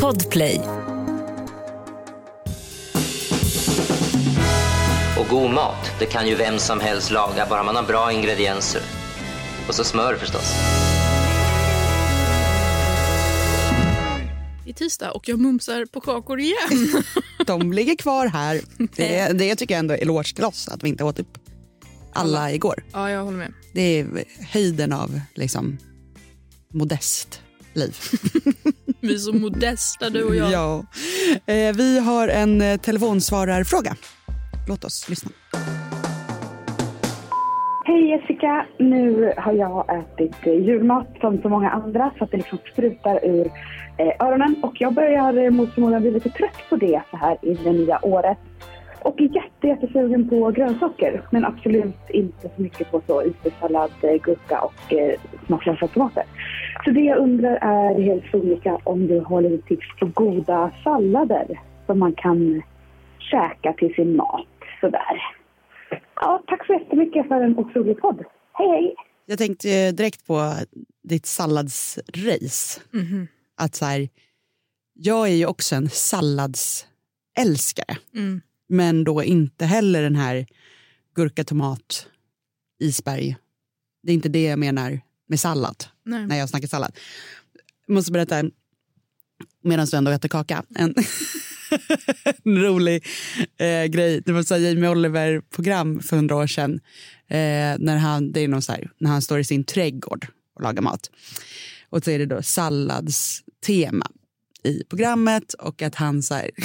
Podplay. Och god mat, det kan ju vem som helst laga, bara man har bra ingredienser. Och så smör förstås. Är tisdag och jag mumsar på kakor igen. De ligger kvar här. Det, det tycker jag ändå är eloge till oss, att vi inte åt upp alla igår. ja, jag håller med. Det är höjden av liksom, modest liv. Vi är så modesta du och jag. Ja. Eh, vi har en eh, telefonsvararfråga. Låt oss lyssna. Hej Jessica! Nu har jag ätit eh, julmat som så många andra så att det liksom sprutar ur eh, öronen och jag börjar mot förmodan bli lite trött på det så här i det nya året. Och är jätte, jättesugen på grönsaker men absolut inte så mycket på så utesallad, eh, gurka och eh, smaklösa tomater. Så det jag undrar är helt sonika om du har lite tips på goda sallader som man kan käka till sin mat sådär. Ja, tack så jättemycket för en otrolig podd. Hej, hej! Jag tänkte eh, direkt på ditt salladsrace. Mhm. Att så här, jag är ju också en salladsälskare. Mm. Men då inte heller den här gurka, tomat, isberg. Det är inte det jag menar med sallad Nej. när jag snackar sallad. Jag måste berätta, medan du ändå äter kaka, en, en rolig eh, grej. Det var så här Jamie Oliver-program för hundra år sedan. Eh, när, han, det är någon här, när han står i sin trädgård och lagar mat. Och så är det då salladstema i programmet och att han så här,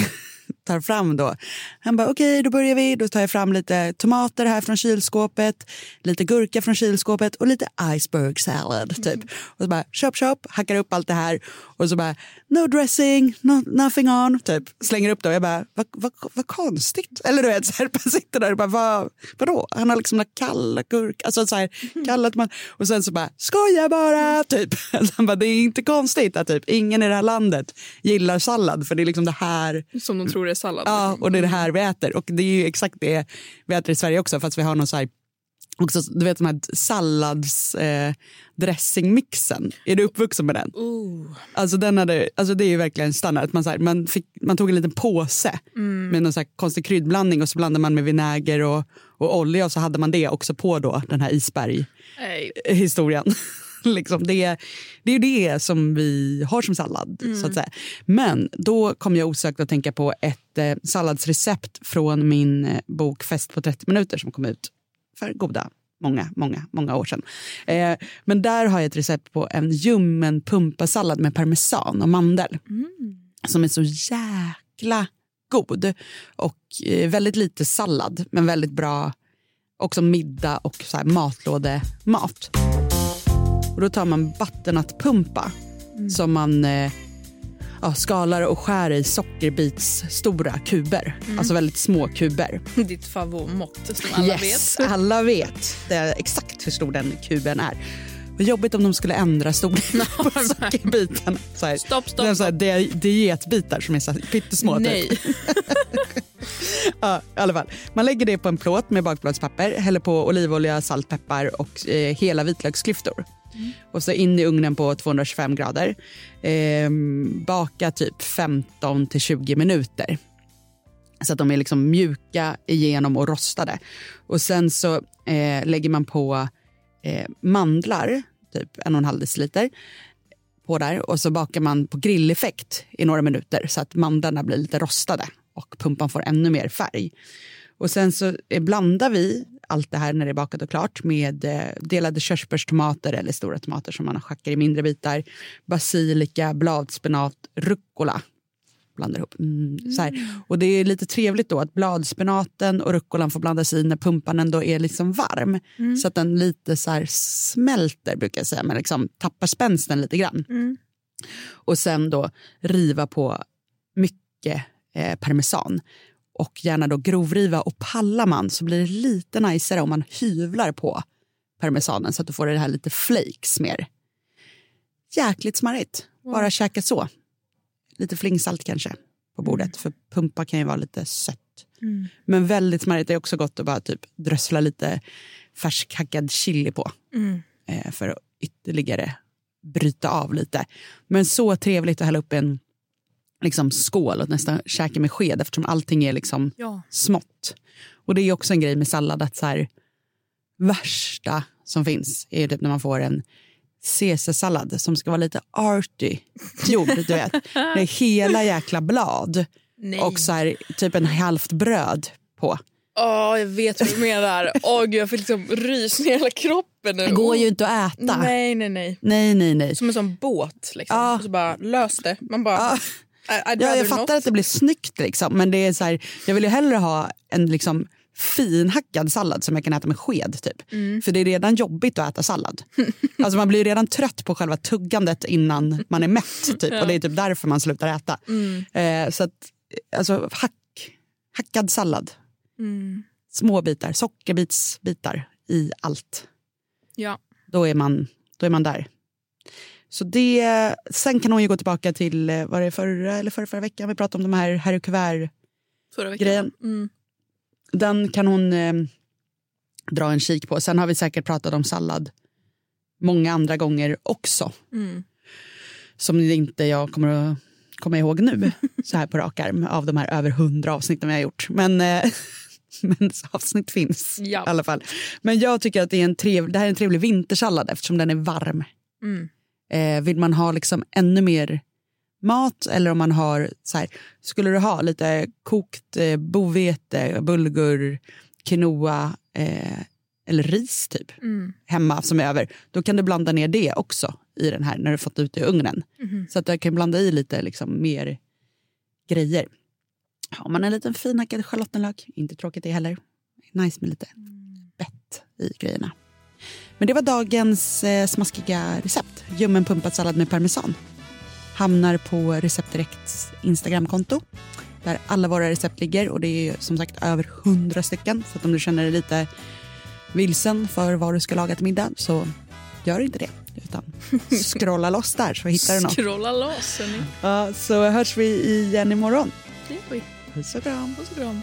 tar fram då. Han bara okej, då börjar vi. Då tar jag fram lite tomater här från kylskåpet, lite gurka från kylskåpet och lite iceberg salad typ. Och så bara chop chop, hackar upp allt det här och så bara no dressing, no, nothing on, typ. Slänger upp det och jag bara vad, vad, vad konstigt. Eller du vet, så här, bara sitter där och bara vad, vadå? Han har liksom kalla gurka, alltså så här kallat man och sen så bara skoja bara, typ. Han bara det är inte konstigt att typ ingen i det här landet gillar sallad för det är liksom det här Som de tror är sallad. Ja, och det är det här vi äter. Och det är ju exakt det vi äter i Sverige också fast vi har någon så här Också, du vet de här salladsdressingmixen. Eh, är du uppvuxen med den? Oh. Alltså, den hade, alltså det är ju verkligen standard. Man, så här, man, fick, man tog en liten påse med någon så här konstig kryddblandning och så blandade man med vinäger och, och olja och så hade man det också på då den här isberg-historien. Liksom det, det är det som vi har som sallad. så att säga. Men då kom jag osökt att tänka på ett eh, salladsrecept från min eh, bok Fest på 30 minuter som kom ut för goda många, många, många år sedan. Eh, men där har jag ett recept på en ljummen pumpasallad med parmesan och mandel. Som är så jäkla god. Och eh, väldigt lite sallad, men väldigt bra också middag och så här matlådemat. Och då tar man vattennattpumpa som man eh, ja, skalar och skär i sockerbits stora kuber. Alltså väldigt små kuber. Ditt favoritmått som alla yes, vet. alla vet det är exakt hur stor den kuben är. Vad jobbigt om de skulle ändra storleken på sockerbitarna. Så här, Stopp, stopp, det är så här, di- dietbitar som är så här pyttesmå. typ. Nej. Ja, alla fall. Man lägger det på en plåt med bakplåtspapper, häller på olivolja, salt, peppar och eh, hela vitlöksklyftor. Mm. Och så in i ugnen på 225 grader. Ehm, baka typ 15 till 20 minuter. Så att de är liksom mjuka igenom och rostade. Och sen så eh, lägger man på eh, mandlar, typ en och en halv deciliter på där och så bakar man på grilleffekt i några minuter så att mandlarna blir lite rostade och pumpan får ännu mer färg. Och sen så eh, blandar vi allt det här när det är bakat och klart med eh, delade körsbärstomater eller stora tomater som man hackar i mindre bitar, basilika, bladspenat, rucola blandar ihop. Mm, så här. Och det är lite trevligt då att bladspenaten och rucolan får blandas i när pumpan ändå är liksom varm. Så att den lite så smälter brukar jag säga, men liksom tappar spänsten lite grann. Och sen då riva på mycket eh, parmesan. Och gärna då grovriva och pallar man så blir det lite najsare om man hyvlar på parmesanen så att du får det här lite flakes mer. Jäkligt smarrigt. Bara käka så. Lite flingsalt kanske på bordet för pumpa kan ju vara lite sött. Men väldigt smarrigt. Det är också gott att bara typ drössla lite färskhackad chili på. Mm. Eh, för att ytterligare bryta av lite. Men så trevligt att hälla upp en liksom, skål och nästan käka med sked eftersom allting är liksom Ja. smått. Och det är också en grej med sallad att så här, värsta som finns är typ när man får en caesarsallad som ska vara lite arty gjord, du vet. Med hela jäkla blad Nej. och så här, typ en halvt bröd på. Åh, jag vet vad du menar. Åh, gud, jag fick liksom rysningar i hela kroppen nu. Det går ju inte att äta. Nej, nej, nej. nej, nej. nej. Som en sån båt. Liksom. Ja. Och så bara lös det. Man bara... Ja. Ja, jag fattar not. att det blir snyggt, liksom, men det är så här, jag vill ju hellre ha en liksom, finhackad sallad som jag kan äta med sked. Typ. Mm. För det är redan jobbigt att äta sallad. alltså, man blir redan trött på själva tuggandet innan man är mätt. Typ. Och det är typ därför man slutar äta. Mm. Eh, så att, alltså, hack, hackad sallad. Mm. Små bitar, sockerbitsbitar i allt. Ja. Då är man, då är man där. Så det, sen kan hon ju gå tillbaka till eh, var det förra eller förra, förra veckan vi pratade om de här Harry Kuvert Förra veckan. grejen. Mm. Den kan hon eh, dra en kik på. Sen har vi säkert pratat om sallad många andra gånger också. Mm. Som inte jag kommer att komma ihåg nu så här på rak arm av de här över hundra avsnitten jag har gjort. Men, eh, men avsnitt finns Ja. i alla fall. Men jag tycker att det, är en trev, det här är en trevlig vintersallad eftersom den är varm. Mm. Eh, vill man ha liksom ännu mer mat eller om man har så här, skulle du ha lite kokt eh, bovete, bulgur, quinoa eh, eller ris typ Mm. hemma som är över, då kan du blanda ner det också i den här när du fått ut det i ugnen. Mhm. Så att du kan blanda i lite liksom, mer grejer. Har man en liten finhackad schalottenlök, inte tråkigt det heller. Nice med lite bett i grejerna. Men det var dagens eh, smaskiga recept. Ljummen pumpad sallad med parmesan. Hamnar på Recept Direkts Instagramkonto där alla våra recept ligger och det är som sagt över hundra stycken. Så att om du känner dig lite vilsen för vad du ska laga till middag så gör inte det. Utan scrolla loss där så hittar du något. Scrolla loss, hörni. Ja, så hörs vi igen imorgon. Det gör vi. Puss och kram. Puss och kram.